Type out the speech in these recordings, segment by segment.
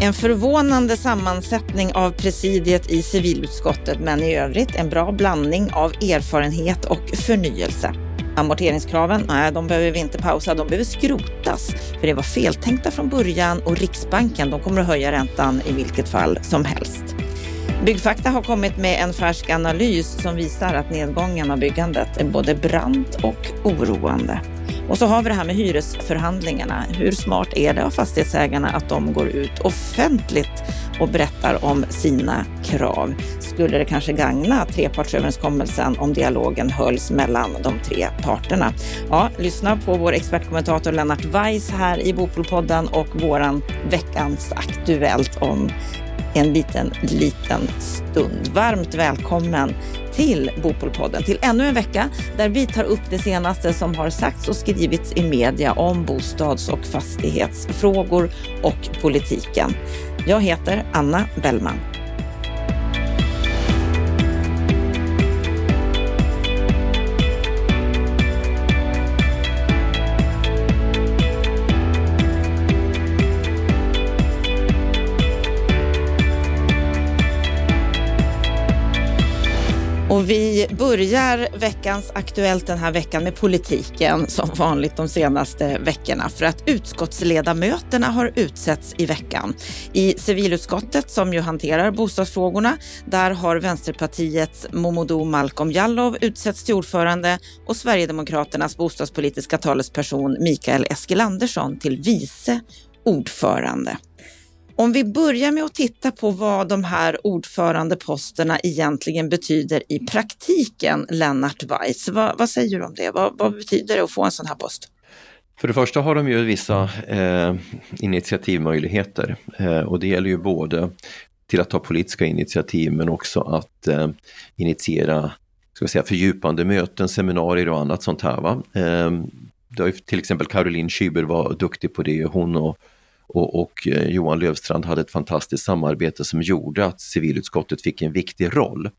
En förvånande sammansättning av presidiet i civilutskottet, men i övrigt en bra blandning av erfarenhet och förnyelse. Amorteringskraven, nej, de behöver vi inte pausa, de behöver skrotas. För det var feltänkta från början och Riksbanken, de kommer att höja räntan i vilket fall som helst. Byggfakta har kommit med en färsk analys som visar att nedgången av byggandet är både brant och oroande. Och så har vi det här med hyresförhandlingarna. Hur smart är det av fastighetsägarna att de går ut offentligt och berättar om sina krav? Skulle det kanske gagna trepartsöverenskommelsen om dialogen hölls mellan de tre parterna? Ja, lyssna på vår expertkommentator Lennart Weiss här i Bopolpodden och våran veckans Aktuellt om en liten, liten stund. Varmt välkommen till Bopolpodden, till ännu en vecka där vi tar upp det senaste som har sagts och skrivits i media om bostads och fastighetsfrågor och politiken. Jag heter Anna Bellman. Och vi börjar veckans Aktuellt den här veckan med politiken som vanligt de senaste veckorna för att utskottsledamöterna har utsetts i veckan. I civilutskottet som ju hanterar bostadsfrågorna, där har Vänsterpartiets Momodou Malcolm Jallow utsetts till ordförande och Sverigedemokraternas bostadspolitiska talesperson Mikael Eskilandersson till vice ordförande. Om vi börjar med att titta på vad de här ordförandeposterna egentligen betyder i praktiken, Lennart Weiss. Vad, vad säger du om det? Vad, vad, betyder det att få en sån här post? För det första har de ju vissa eh, initiativmöjligheter eh, och det gäller ju både till att ta politiska initiativ men också att eh, initiera ska säga, fördjupande möten, seminarier och annat sånt här. Va? Eh, till exempel Caroline Schüber var duktig på det, hon och och, och eh, Johan Lövstrand hade ett fantastiskt samarbete som gjorde att civilutskottet fick en viktig roll.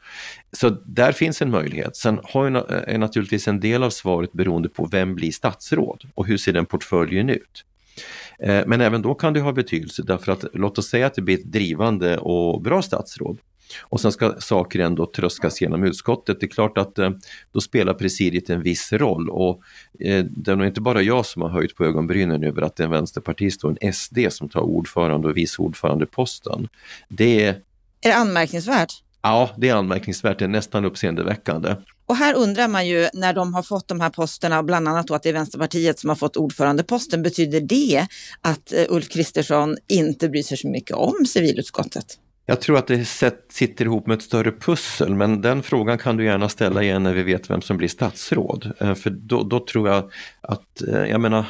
Så där finns en möjlighet. Sen har ju, eh, är naturligtvis en del av svaret beroende på vem blir statsråd och hur ser den portföljen ut? Eh, men även då kan det ha betydelse därför att låt oss säga att det blir ett drivande och bra statsråd. Och sen ska saker ändå tröskas genom utskottet. Det är klart att eh, då spelar presidiet en viss roll och eh, det är nog inte bara jag som har höjt på ögonbrynen över att det är en vänsterpartist och en SD som tar ordförande och vice ordförandeposten. Det är... Är det anmärkningsvärt? Ja, det är anmärkningsvärt. Det är nästan uppseendeväckande. Och här undrar man ju när de har fått de här posterna, bland annat då att det är Vänsterpartiet som har fått ordförandeposten, betyder det att eh, Ulf Kristersson inte bryr sig så mycket om civilutskottet? Jag tror att det sitter ihop med ett större pussel, men den frågan kan du gärna ställa igen när vi vet vem som blir statsråd. Eh, för då, då tror jag att, eh, jag menar,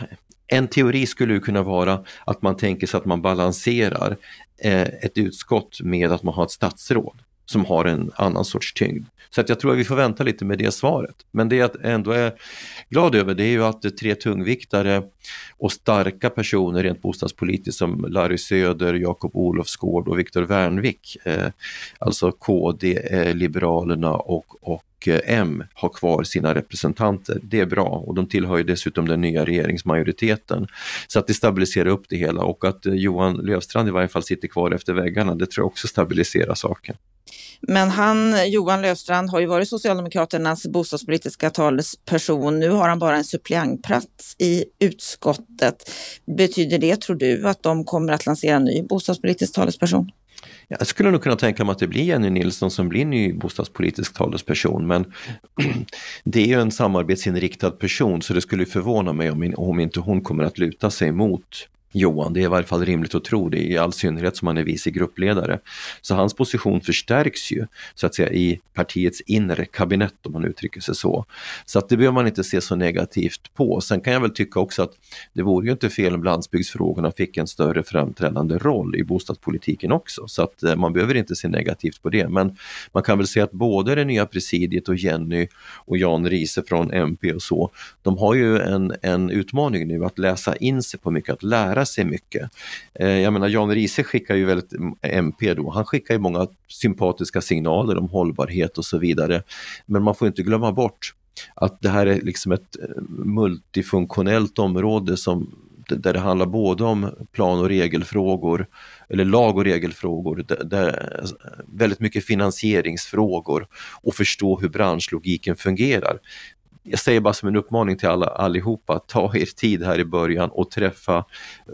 en teori skulle kunna vara att man tänker sig att man balanserar eh, ett utskott med att man har ett statsråd som har en annan sorts tyngd. Så att jag tror att vi får vänta lite med det svaret. Men det jag ändå är glad över det är ju att tre tungviktare och starka personer rent bostadspolitiskt som Larry Söder, Jakob Olofsgård och Viktor Wernvik, eh, alltså KD, eh, Liberalerna och, och eh, M har kvar sina representanter. Det är bra och de tillhör ju dessutom den nya regeringsmajoriteten. Så att det stabiliserar upp det hela och att eh, Johan Löfstrand i varje fall sitter kvar efter väggarna, det tror jag också stabiliserar saken. Men han, Johan Löfstrand, har ju varit Socialdemokraternas bostadspolitiska talesperson. Nu har han bara en suppleantplats i utskottet. Betyder det, tror du, att de kommer att lansera en ny bostadspolitisk talesperson? Jag skulle nog kunna tänka mig att det blir Jenny Nilsson som blir ny bostadspolitisk talesperson men det är ju en samarbetsinriktad person så det skulle förvåna mig om, om inte hon kommer att luta sig mot Johan. Det är i varje fall rimligt att tro det, i all synnerhet som han är vice gruppledare. Så hans position förstärks ju så att säga i partiets inre kabinett om man uttrycker sig så. Så att det behöver man inte se så negativt på. Sen kan jag väl tycka också att det vore ju inte fel om landsbygdsfrågorna fick en större framträdande roll i bostadspolitiken också. Så att eh, man behöver inte se negativt på det. Men man kan väl säga att både det nya presidiet och Jenny och Jan Riese från MP och så, de har ju en, en utmaning nu att läsa in sig på mycket, att lära lära sig mycket. Eh, jag menar Jan Riese skickar ju väldigt, MP då, han skickar ju många sympatiska signaler om hållbarhet och så vidare. Men man får inte glömma bort att det här är liksom ett eh, multifunktionellt område som där det handlar både om plan och regelfrågor, eller lag och regelfrågor, där, där, väldigt mycket finansieringsfrågor och förstå hur branschlogiken fungerar jag säger bara som en uppmaning till alla allihopa, ta er tid här i början och träffa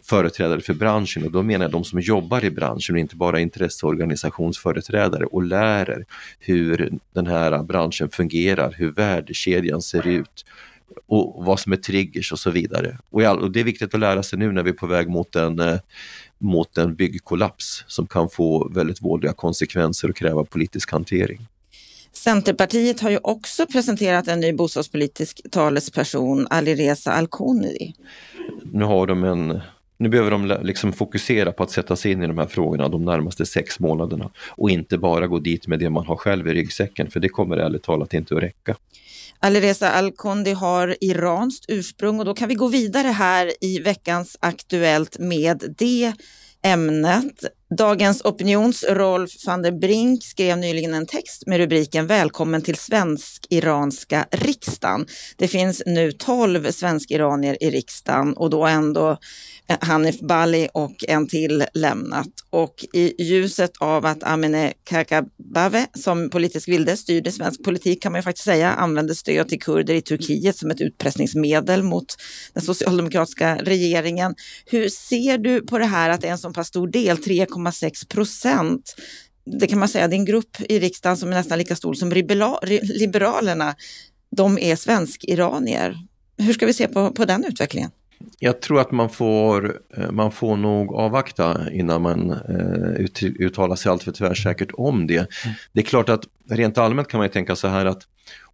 företrädare för branschen och då menar jag de som jobbar i branschen och inte bara intresseorganisationsföreträdare och lär er hur den här branschen fungerar, hur värdekedjan ser ut och vad som är triggers och så vidare. Och det är viktigt att lära sig nu när vi är på väg mot en, eh, mot en byggkollaps som kan få väldigt vådliga konsekvenser och kräva politisk hantering. Centerpartiet har ju också presenterat en ny bostadspolitisk talesperson, Alireza Alkhouni. Nu har de en nu behöver de liksom fokusera på att sätta sig in i de här frågorna de närmaste sex månaderna och inte bara gå dit med det man har själv i ryggsäcken, för det kommer ärligt talat inte att räcka. Alireza Al-Kondi har iranskt ursprung och då kan vi gå vidare här i veckans Aktuellt med det ämnet. Dagens Opinions Rolf van der Brink skrev nyligen en text med rubriken Välkommen till svensk-iranska riksdagen. Det finns nu 12 svensk-iranier i riksdagen och då ändå eh, Hanif Bali och en till lämnat. Och i ljuset av att Amineh Kakabaveh som politisk vilde styrde svensk politik kan man ju faktiskt säga använde stöd till kurder i Turkiet som ett utpressningsmedel mot den socialdemokratiska regeringen. Hur ser du på det här att det är en så pass stor del, 3,6 procent, det kan man säga, det är en grupp i riksdagen som är nästan lika stor som Liberalerna. De är svensk-iranier. Hur ska vi se på, på den utvecklingen? Jag tror att man får, eh, man får nog avvakta innan man eh, uttalar sig alltför tvärsäkert om det. Mm. Det är klart att rent allmänt kan man tänka så här att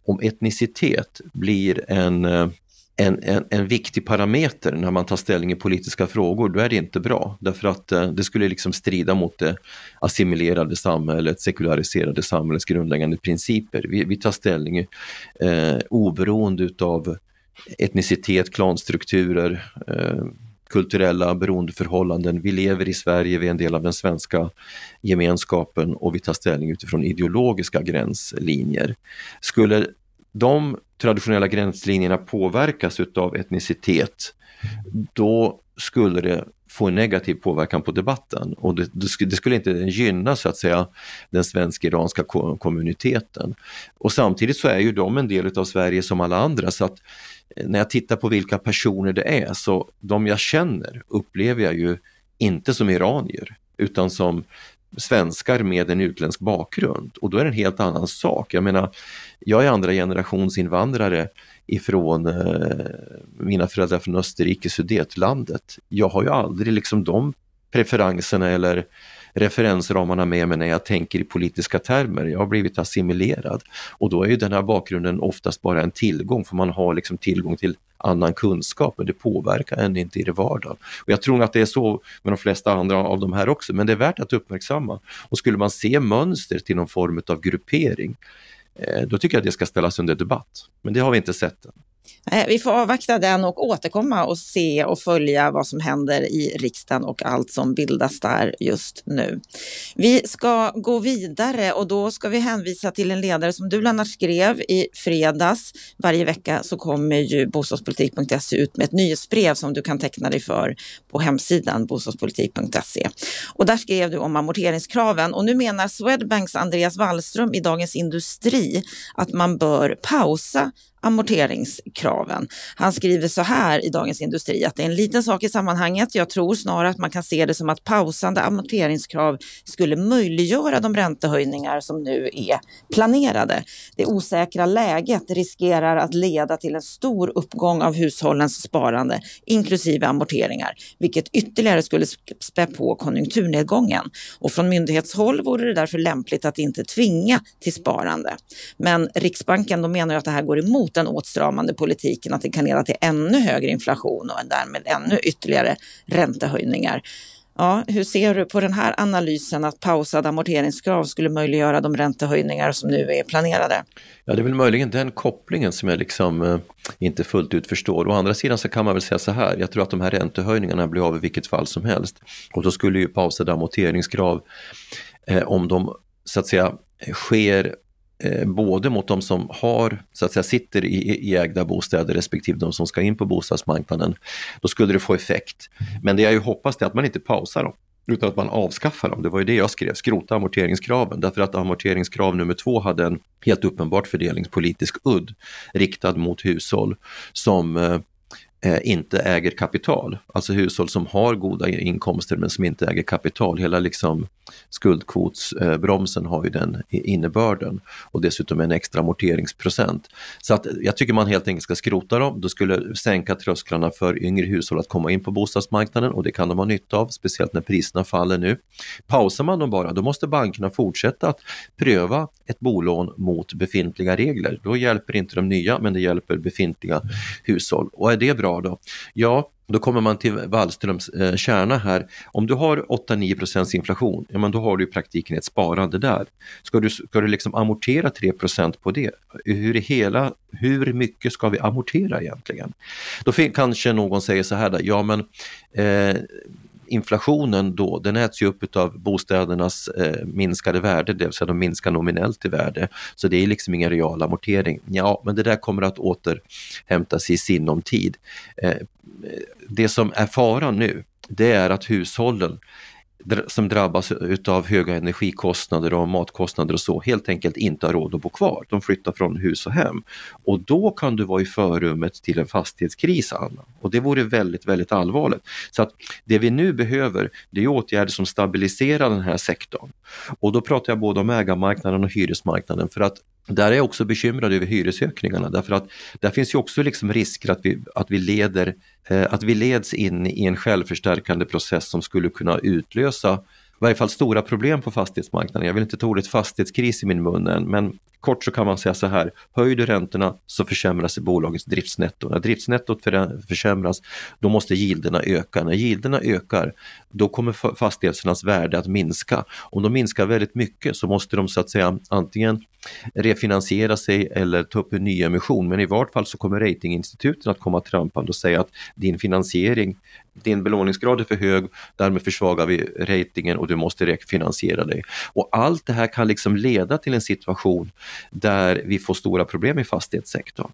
om etnicitet blir en, eh, en, en, en, viktig parameter när man tar ställning i politiska frågor, då är det inte bra. Därför att eh, det skulle liksom strida mot det assimilerade samhället, sekulariserade samhällets grundläggande principer. Vi, vi tar ställning eh, oberoende utav etnicitet, klanstrukturer, eh, kulturella beroendeförhållanden. Vi lever i Sverige, vi är en del av den svenska gemenskapen och vi tar ställning utifrån ideologiska gränslinjer. Skulle de traditionella gränslinjerna påverkas utav etnicitet, då skulle det få en negativ påverkan på debatten och det, det skulle inte gynna så att säga den svensk-iranska kommuniteten. Och samtidigt så är ju de en del av Sverige som alla andra så att eh, när jag tittar på vilka personer det är så de jag känner upplever jag ju inte som iranier utan som svenskar med en utländsk bakgrund och då är det en helt annan sak. Jag menar, jag är andra generations invandrare ifrån eh, mina föräldrar från Österrike, Sudetlandet. Jag har ju aldrig liksom de preferenserna eller referensramarna med mig när jag tänker i politiska termer. Jag har blivit assimilerad och då är ju den här bakgrunden oftast bara en tillgång för man har liksom tillgång till annan kunskap men det påverkar en inte i det vardagen. Och jag tror att det är så med de flesta andra av de här också men det är värt att uppmärksamma. Och skulle man se mönster till någon form av gruppering eh, då tycker jag att det ska ställas under debatt. Men det har vi inte sett än. Eh, vi får avvakta den och återkomma och se och följa vad som händer i riksdagen och allt som bildas där just nu. Vi ska gå vidare och då ska vi hänvisa till en ledare som du Lennart skrev i fredags. Varje vecka så kommer ju bostadspolitik.se ut med ett nyhetsbrev som du kan teckna dig för på hemsidan bostadspolitik.se. Och där skrev du om amorteringskraven och nu menar Swedbanks Andreas Wallström i Dagens Industri att man bör pausa amorteringskraven. Han skriver så här i Dagens Industri att det är en liten sak i sammanhanget. Jag tror snarare att man kan se det som att pausande amorteringskrav skulle möjliggöra de räntehöjningar som nu är planerade. Det osäkra läget riskerar att leda till en stor uppgång av hushållens sparande, inklusive amorteringar, vilket ytterligare skulle spä på konjunkturnedgången. Och från myndighetshåll vore det därför lämpligt att inte tvinga till sparande. Men Riksbanken de menar att det här går emot den åtstramande politiken, att det kan leda till ännu högre inflation och därmed ännu ytterligare räntehöjningar. Ja, hur ser du på den här analysen att pausade amorteringskrav skulle möjliggöra de räntehöjningar som nu är planerade? Ja, det är väl möjligen den kopplingen som jag liksom eh, inte fullt ut förstår. Å andra sidan så kan man väl säga så här, jag tror att de här räntehöjningarna blir av i vilket fall som helst. Och då skulle ju pausade amorteringskrav, eh, om de så att säga sker eh, både mot de som har, så att säga, sitter i, i ägda bostäder respektive de som ska in på bostadsmarknaden, då skulle det få effekt. Men det jag ju hoppas är att man inte pausar dem utan att man avskaffar dem. Det var ju det jag skrev, skrota amorteringskraven. Därför att amorteringskrav nummer två hade en helt uppenbart fördelningspolitisk udd riktad mot hushåll som Eh, Eh, inte äger kapital. Alltså hushåll som har goda inkomster men som inte äger kapital. Hela liksom skuldkvotsbromsen har ju den innebörden och dessutom en extra amorteringsprocent. Så att jag tycker man helt enkelt ska skrota dem. Då skulle sänka trösklarna för yngre hushåll att komma in på bostadsmarknaden och det kan de ha nytta av, speciellt när priserna faller nu. Pausar man dem bara, då måste bankerna fortsätta att pröva ett bolån mot befintliga regler. Då hjälper inte de nya, men det hjälper befintliga hushåll. Och är det bra då? Ja, då kommer man till Wallströms eh, kärna här. Om du har 8-9% inflation, ja, men då har du i praktiken ett sparande där. Ska du, ska du liksom amortera 3% på det? Hur, hela, hur mycket ska vi amortera egentligen? Då kanske någon säger så här, då, ja men eh, inflationen då, den äts ju upp av bostädernas eh, minskade värde, det vill säga de minskar nominellt i värde. Så det är liksom ingen real amortering. Ja, men det där kommer att återhämtas i sinom tid. Eh, det som är faran nu, det är att hushållen som drabbas utav höga energikostnader och matkostnader och så helt enkelt inte har råd att bo kvar. De flyttar från hus och hem. Och då kan du vara i förrummet till en fastighetskris, Anna. Och det vore väldigt, väldigt allvarligt. Så att det vi nu behöver, det är åtgärder som stabiliserar den här sektorn. Och då pratar jag både om ägarmarknaden och hyresmarknaden för att där är jag också bekymrad över hyresökningarna därför att där finns ju också liksom risker att vi, att vi, leder, eh, att vi leds in i en självförstärkande process som skulle kunna utlösa varje fall stora problem på fastighetsmarknaden. Jag vill inte ta ordet fastighetskris i min mun än, men kort så kan man säga så här, höjer du räntorna så försämras bolagets driftsnetto. När driftsnettot försämras, då måste gilderna öka. När gilderna ökar, då kommer fastigheternas värde att minska. Om de minskar väldigt mycket så måste de så att säga antingen refinansiera sig eller ta upp en ny emission. Men i vart fall så kommer ratinginstituten att komma trampande och säga att din finansiering, din belåningsgrad är för hög, därmed försvagar vi ratingen och du måste refinansiera dig. Och allt det här kan liksom leda till en situation där vi får stora problem i fastighetssektorn.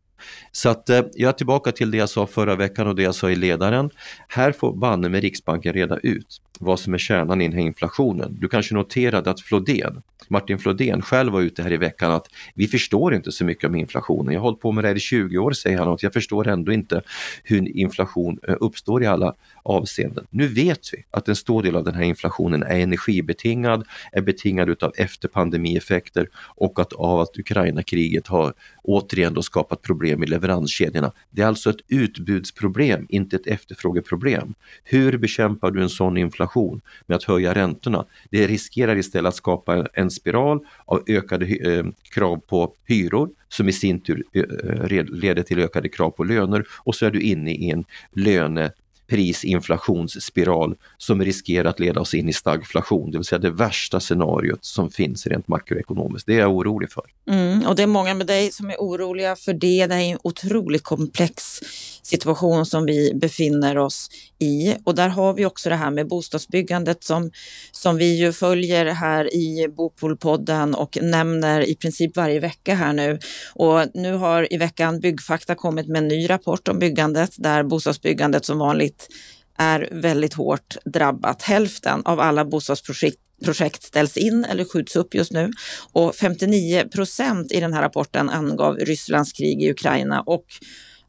Så att eh, jag är tillbaka till det jag sa förra veckan och det jag sa i ledaren. Här får banne med Riksbanken reda ut vad som är kärnan i den här inflationen. Du kanske noterade att Flodén, Martin Flodén själv var ute här i veckan att vi förstår inte så mycket om inflationen. Jag har hållit på med det här i 20 år säger han och jag förstår ändå inte hur inflation eh, uppstår i alla avseenden. Nu vet vi att en stor del av den här inflationen är energibetingad, är betingad utav efterpandemieffekter och att av att Ukraina-kriget har återigen då skapat problem i leveranskedjorna. Det är alltså ett utbudsproblem, inte ett efterfrågeproblem. Hur bekämpar du en sån inflation med att höja räntorna? Det riskerar istället att skapa en spiral av ökade eh, krav på hyror som i sin tur eh, leder till ökade krav på löner och så är du inne i en löne prisinflationsspiral som riskerar att leda oss in i stagflation, det vill säga det värsta scenariot som finns rent makroekonomiskt. Det är jag orolig för. Mm, och det är många med dig som är oroliga för det. Det är en otroligt komplex situation som vi befinner oss i. Och där har vi också det här med bostadsbyggandet som, som vi ju följer här i Bopolpodden och nämner i princip varje vecka här nu. Och nu har i veckan Byggfakta kommit med en ny rapport om byggandet där bostadsbyggandet som vanligt är väldigt hårt drabbat. Hälften av alla bostadsprojekt projekt ställs in eller skjuts upp just nu. Och 59 procent i den här rapporten angav Rysslands krig i Ukraina och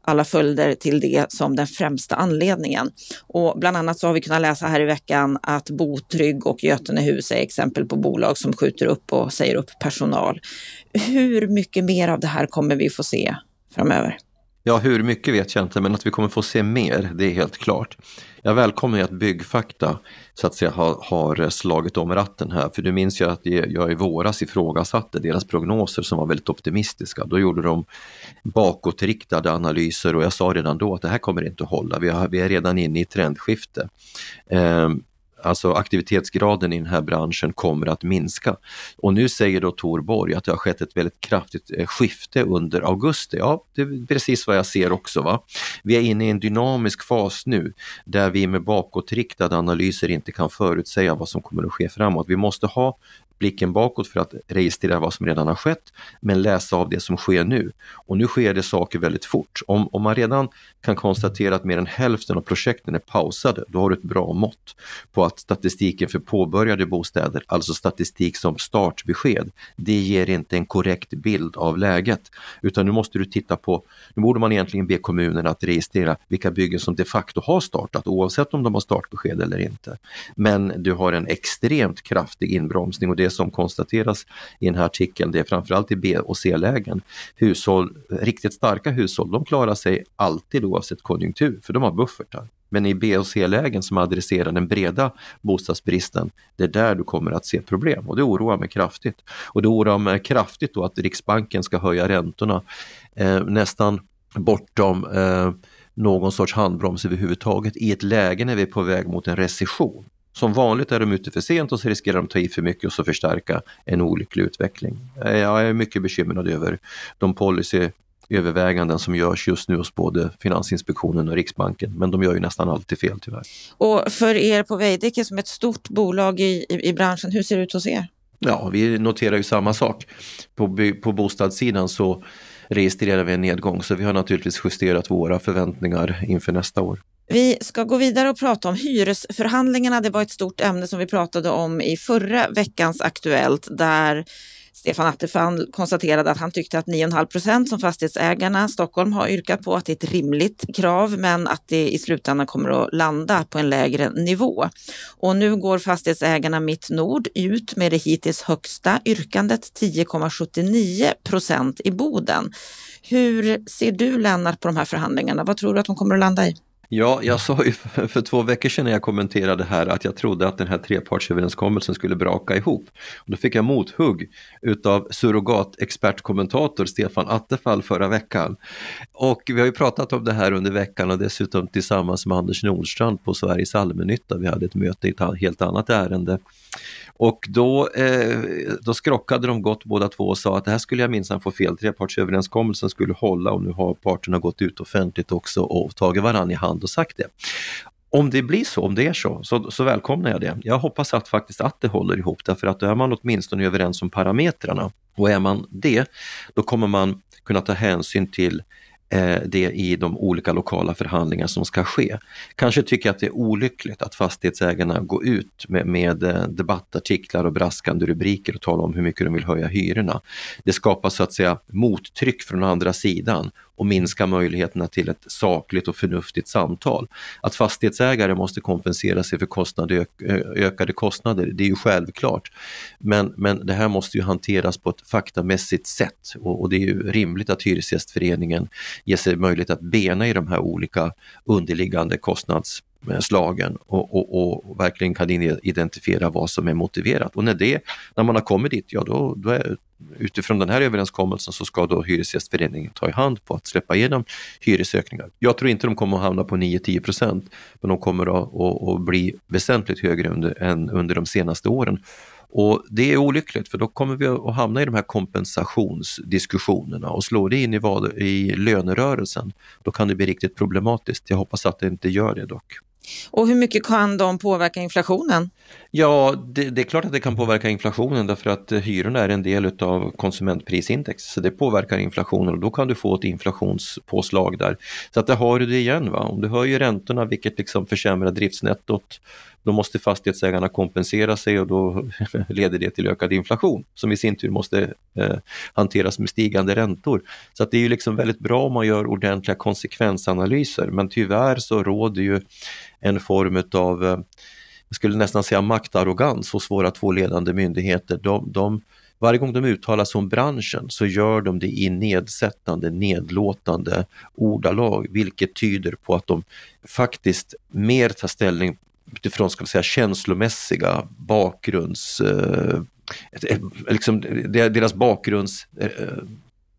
alla följder till det som den främsta anledningen. Och bland annat så har vi kunnat läsa här i veckan att Botrygg och Götenehus är exempel på bolag som skjuter upp och säger upp personal. Hur mycket mer av det här kommer vi få se framöver? Ja, hur mycket vet jag inte, men att vi kommer få se mer, det är helt klart. Jag välkomnar ju att Byggfakta så att säga har, har, slagit om ratten här, för du minns ju att jag i våras ifrågasatte deras prognoser som var väldigt optimistiska. Då gjorde de bakåtriktade analyser och jag sa redan då att det här kommer inte att hålla. Vi, har, vi är redan inne i ett trendskifte. Ehm, alltså aktivitetsgraden i den här branschen kommer att minska. Och nu säger då Tor Borg att det har skett ett väldigt kraftigt eh, skifte under augusti. Ja, det är precis vad jag ser också. Va? Vi är inne i en dynamisk fas nu där vi med bakåtriktade analyser inte kan förutsäga vad som kommer att ske framåt. Vi måste ha blicken bakåt för att registrera vad som redan har skett, men läsa av det som sker nu. Och nu sker det saker väldigt fort. Om, om man redan kan konstatera att mer än hälften av projekten är pausade, då har du ett bra mått på att statistiken för påbörjade bostäder, alltså statistik som startbesked, det ger inte en korrekt bild av läget. Utan nu måste du titta på, nu borde man egentligen be kommunerna att registrera vilka byggen som de facto har startat, oavsett om de har startbesked eller inte. Men du har en extremt kraftig inbromsning och det som konstateras i den här artikeln, det är framförallt i B och C-lägen. Hushåll, riktigt starka hushåll, de klarar sig alltid oavsett konjunktur, för de har buffertar. Men i B och C-lägen som adresserar den breda bostadsbristen, det är där du kommer att se problem och det oroar mig kraftigt. Och det oroar mig kraftigt då att Riksbanken ska höja räntorna eh, nästan bortom eh, någon sorts handbroms överhuvudtaget i ett läge när vi är på väg mot en recession. Som vanligt är de ute för sent och så riskerar de att ta i för mycket och så förstärka en olycklig utveckling. Eh, jag är mycket bekymrad över de policyöverväganden som görs just nu hos både Finansinspektionen och Riksbanken, men de gör ju nästan alltid fel tyvärr. Och för er på Veidekke som ett stort bolag i, i, i branschen, hur ser det ut hos er? Ja, vi noterar ju samma sak. På, på bostadssidan så registrerar vi en nedgång, så vi har naturligtvis justerat våra förväntningar inför nästa år. Vi ska gå vidare och prata om hyresförhandlingarna. Det var ett stort ämne som vi pratade om i förra veckans Aktuellt där Stefan Attefall konstaterade att han tyckte att 9,5 procent som fastighetsägarna Stockholm har yrkat på att det är ett rimligt krav men att det i slutändan kommer att landa på en lägre nivå. Och nu går fastighetsägarna Mitt Nord ut med det hittills högsta yrkandet 10,79 procent i Boden. Hur ser du Lennart på de här förhandlingarna? Vad tror du att de kommer att landa i? Ja, jag sa ju för två veckor sedan när jag kommenterade här att jag trodde att den här trepartsöverenskommelsen skulle braka ihop. Och då fick jag mothugg utav surrogatexpertkommentator Stefan Attefall förra veckan. Och vi har ju pratat om det här under veckan och dessutom tillsammans med Anders Nordstrand på Sveriges Allmännytta. Vi hade ett möte i ett helt annat ärende. Och då, eh, då skrockade de gott båda två och sa att det här skulle jag minsann få fel, trepartsöverenskommelsen skulle hålla och nu har parterna gått ut offentligt också och tagit varann i hand och sagt det. Om det blir så, om det är så, så, så välkomnar jag det. Jag hoppas att faktiskt att det håller ihop därför att då är man åtminstone överens om parametrarna. Och är man det, då kommer man kunna ta hänsyn till Eh, det i de olika lokala förhandlingar som ska ske. Kanske tycker jag att det är olyckligt att fastighetsägarna går ut med, med eh, debattartiklar och braskande rubriker och talar om hur mycket de vill höja hyrorna. Det skapar så att säga mottryck från andra sidan och minska möjligheterna till ett sakligt och förnuftigt samtal. Att fastighetsägare måste kompensera sig för kostnader, ökade kostnader, det är ju självklart. Men, men det här måste ju hanteras på ett faktamässigt sätt och, och det är ju rimligt att Hyresgästföreningen ger sig möjlighet att bena i de här olika underliggande kostnads slagen och, och, och, verkligen kan identifiera vad som är motiverat. Och när, det, när man har kommit dit, ja då, då är, utifrån den här överenskommelsen så ska då Hyresgästföreningen ta i hand på att släppa igenom hyresökningar. Jag tror inte de kommer att hamna på 9-10 procent, men de kommer att, att, att, bli väsentligt högre under, än under de senaste åren. Och det är olyckligt för då kommer vi att hamna i de här kompensationsdiskussionerna och slår det in i, vad, i lönerörelsen, då kan det bli riktigt problematiskt. Jag hoppas att det inte gör det dock. Och hur mycket kan de påverka inflationen? Ja, det, det, är klart att det kan påverka inflationen därför att eh, hyrorna är en del av konsumentprisindex. Så det påverkar inflationen och då kan du få ett inflationspåslag där. Så att där har du det igen. Va? Om du höjer räntorna vilket liksom försämrar driftsnettot, då måste fastighetsägarna kompensera sig och då leder det till ökad inflation som i sin tur måste eh, hanteras med stigande räntor. Så att det är ju liksom väldigt bra om man gör ordentliga konsekvensanalyser men tyvärr så råder ju en form av eh, jag skulle nästan säga maktarrogans hos våra två ledande myndigheter. De, de, varje gång de uttalar sig om branschen så gör de det i nedsättande, nedlåtande ordalag, vilket tyder på att de faktiskt mer tar ställning utifrån ska vi säga, känslomässiga bakgrunds... Eh, liksom, deras bakgrunds... Eh,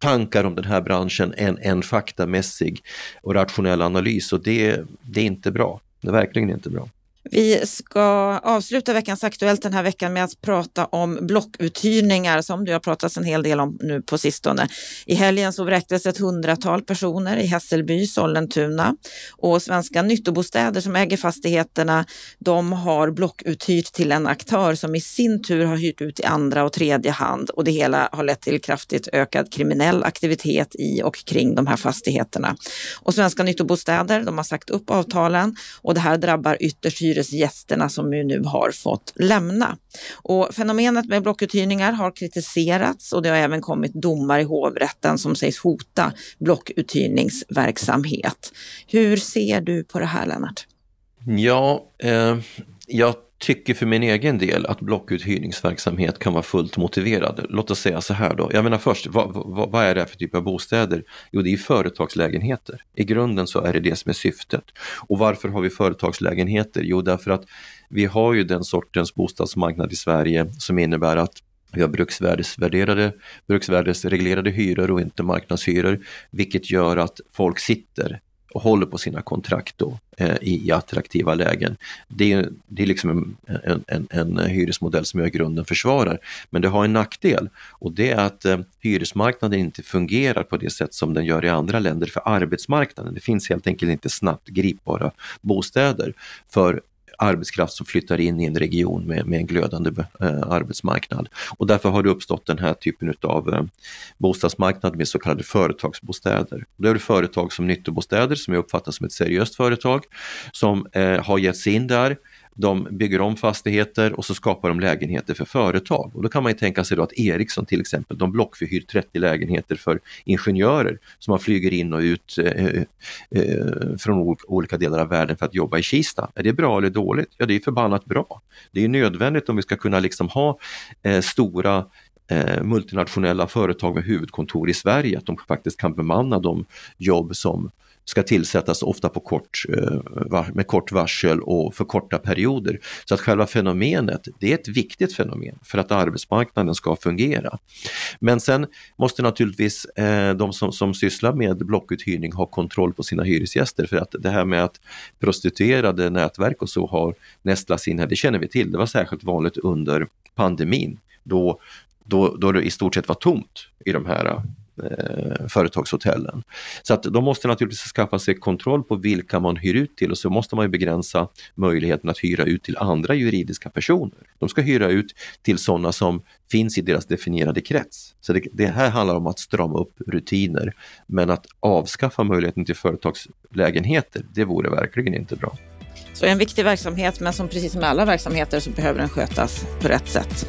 tankar om den här branschen än en faktamässig och rationell analys och det, det är inte bra. Det är verkligen inte bra. Vi ska avsluta veckans Aktuellt den här veckan med att prata om blockuthyrningar som det har pratats en hel del om nu på sistone. I helgen så vräktes ett hundratal personer i Hässelby, Sollentuna och Svenska Nyttobostäder som äger fastigheterna, de har blockuthyrt till en aktör som i sin tur har hyrt ut i andra och tredje hand och det hela har lett till kraftigt ökad kriminell aktivitet i och kring de här fastigheterna. Och Svenska Nyttobostäder, de har sagt upp avtalen och det här drabbar ytterst hyresgästerna som ju nu har fått lämna. Och fenomenet med blockuthyrningar har kritiserats och det har även kommit domar i hovrätten som sägs hota blockuthyrningsverksamhet. Hur ser du på det här Lennart? Ja, eh, jag tycker för min egen del att blockuthyrningsverksamhet kan vara fullt motiverad. Låt oss säga så här då. Jag menar först, vad, vad, vad, är det för typ av bostäder? Jo, det är företagslägenheter. I grunden så är det det som är syftet. Och varför har vi företagslägenheter? Jo, därför att vi har ju den sortens bostadsmarknad i Sverige som innebär att vi har bruksvärdesvärderade, bruksvärdesreglerade hyror och inte marknadshyror, vilket gör att folk sitter och håller på sina kontrakt då, eh, i, attraktiva lägen. Det är, det är liksom en, en, en, en hyresmodell som jag i grunden försvarar. Men det har en nackdel och det är att eh, hyresmarknaden inte fungerar på det sätt som den gör i andra länder för arbetsmarknaden. Det finns helt enkelt inte snabbt gripbara bostäder för arbetskraft som flyttar in i en region med, med en glödande eh, arbetsmarknad. Och därför har det uppstått den här typen av eh, bostadsmarknad med så kallade företagsbostäder. Då är det företag som Nyttobostäder som jag uppfattar som ett seriöst företag som eh, har gett sig in där de bygger om fastigheter och så skapar de lägenheter för företag. Och då kan man ju tänka sig då att Ericsson till exempel, de blockförhyr 30 lägenheter för ingenjörer som man flyger in och ut eh, eh, eh från olika delar av världen för att jobba i Kista. Är det bra eller dåligt? Ja, det är förbannat bra. Det är nödvändigt om vi ska kunna liksom ha eh, stora eh, multinationella företag med huvudkontor i Sverige, att de faktiskt kan bemanna de jobb som ska tillsättas ofta på kort, eh, med kort varsel och för korta perioder. Så att själva fenomenet, det är ett viktigt fenomen för att arbetsmarknaden ska fungera. Men sen måste naturligtvis eh, de som, som sysslar med blockuthyrning ha kontroll på sina hyresgäster för att det här med att prostituerade nätverk och så har nästlats in här, det känner vi till. Det var särskilt vanligt under pandemin då, då, då det i stort sett var tomt i de här eh, företagshotellen. Så att de måste naturligtvis skaffa sig kontroll på vilka man hyr ut till och så måste man ju begränsa möjligheten att hyra ut till andra juridiska personer. De ska hyra ut till sådana som finns i deras definierade krets. Så det, det här handlar om att strama upp rutiner. Men att avskaffa möjligheten till företagslägenheter, det vore verkligen inte bra. Så en viktig verksamhet, men som precis som alla verksamheter så behöver den skötas på rätt sätt.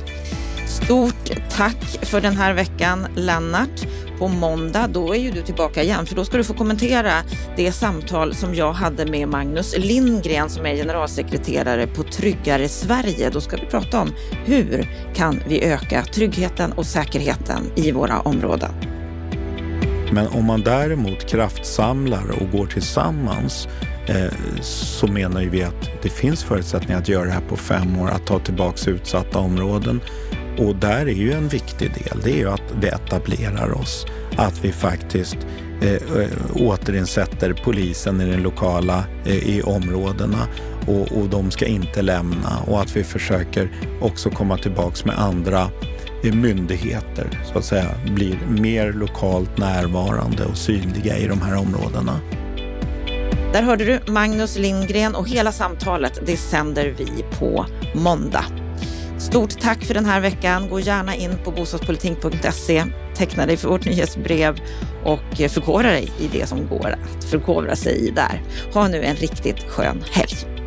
Stort tack för den här veckan, Lennart. På måndag, då är ju du tillbaka igen, för då ska du få kommentera det samtal som jag hade med Magnus Lindgren som är generalsekreterare på Tryggare Sverige. Då ska vi prata om hur kan vi öka tryggheten och säkerheten i våra områden. Men om man däremot kraftsamlar och går tillsammans eh, så menar ju vi att det finns förutsättningar att göra det här på fem år, att ta tillbaka utsatta områden och där är ju en viktig del, det är ju att vi etablerar oss. Att vi faktiskt eh, eh, återinsätter polisen i den lokala, eh, i områdena och, och de ska inte lämna och att vi försöker också komma tillbaks med andra eh, myndigheter så att säga blir mer lokalt närvarande och synliga i de här områdena. Där hörde du Magnus Lindgren och hela samtalet det sänder vi på måndag. Stort tack för den här veckan. Gå gärna in på bostadspolitik.se, teckna dig för vårt nyhetsbrev och förkovra dig i det som går att förkovra sig i där. Ha nu en riktigt skön helg.